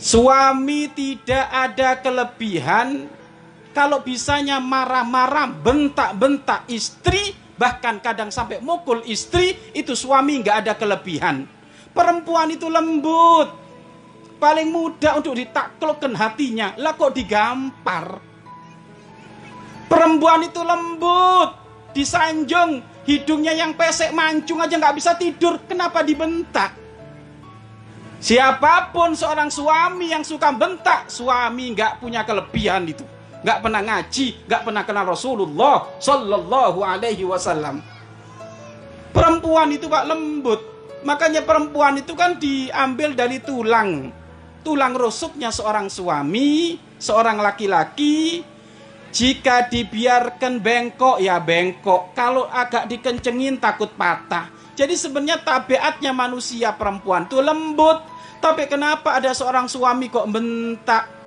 Suami tidak ada kelebihan kalau bisanya marah-marah, bentak-bentak istri, bahkan kadang sampai mukul istri, itu suami nggak ada kelebihan. Perempuan itu lembut, paling mudah untuk ditaklukkan hatinya, lah kok digampar. Perempuan itu lembut, disanjung, hidungnya yang pesek mancung aja nggak bisa tidur, kenapa dibentak? Siapa pun seorang suami yang suka bentak, suami nggak punya kelebihan itu nggak pernah ngaji, nggak pernah kenal Rasulullah Sallallahu Alaihi Wasallam. Perempuan itu pak lembut, makanya perempuan itu kan diambil dari tulang, tulang rusuknya seorang suami, seorang laki-laki. Jika dibiarkan bengkok ya bengkok, kalau agak dikencengin takut patah. Jadi sebenarnya tabiatnya manusia perempuan. Itu lembut, tapi kenapa ada seorang suami kok bentak,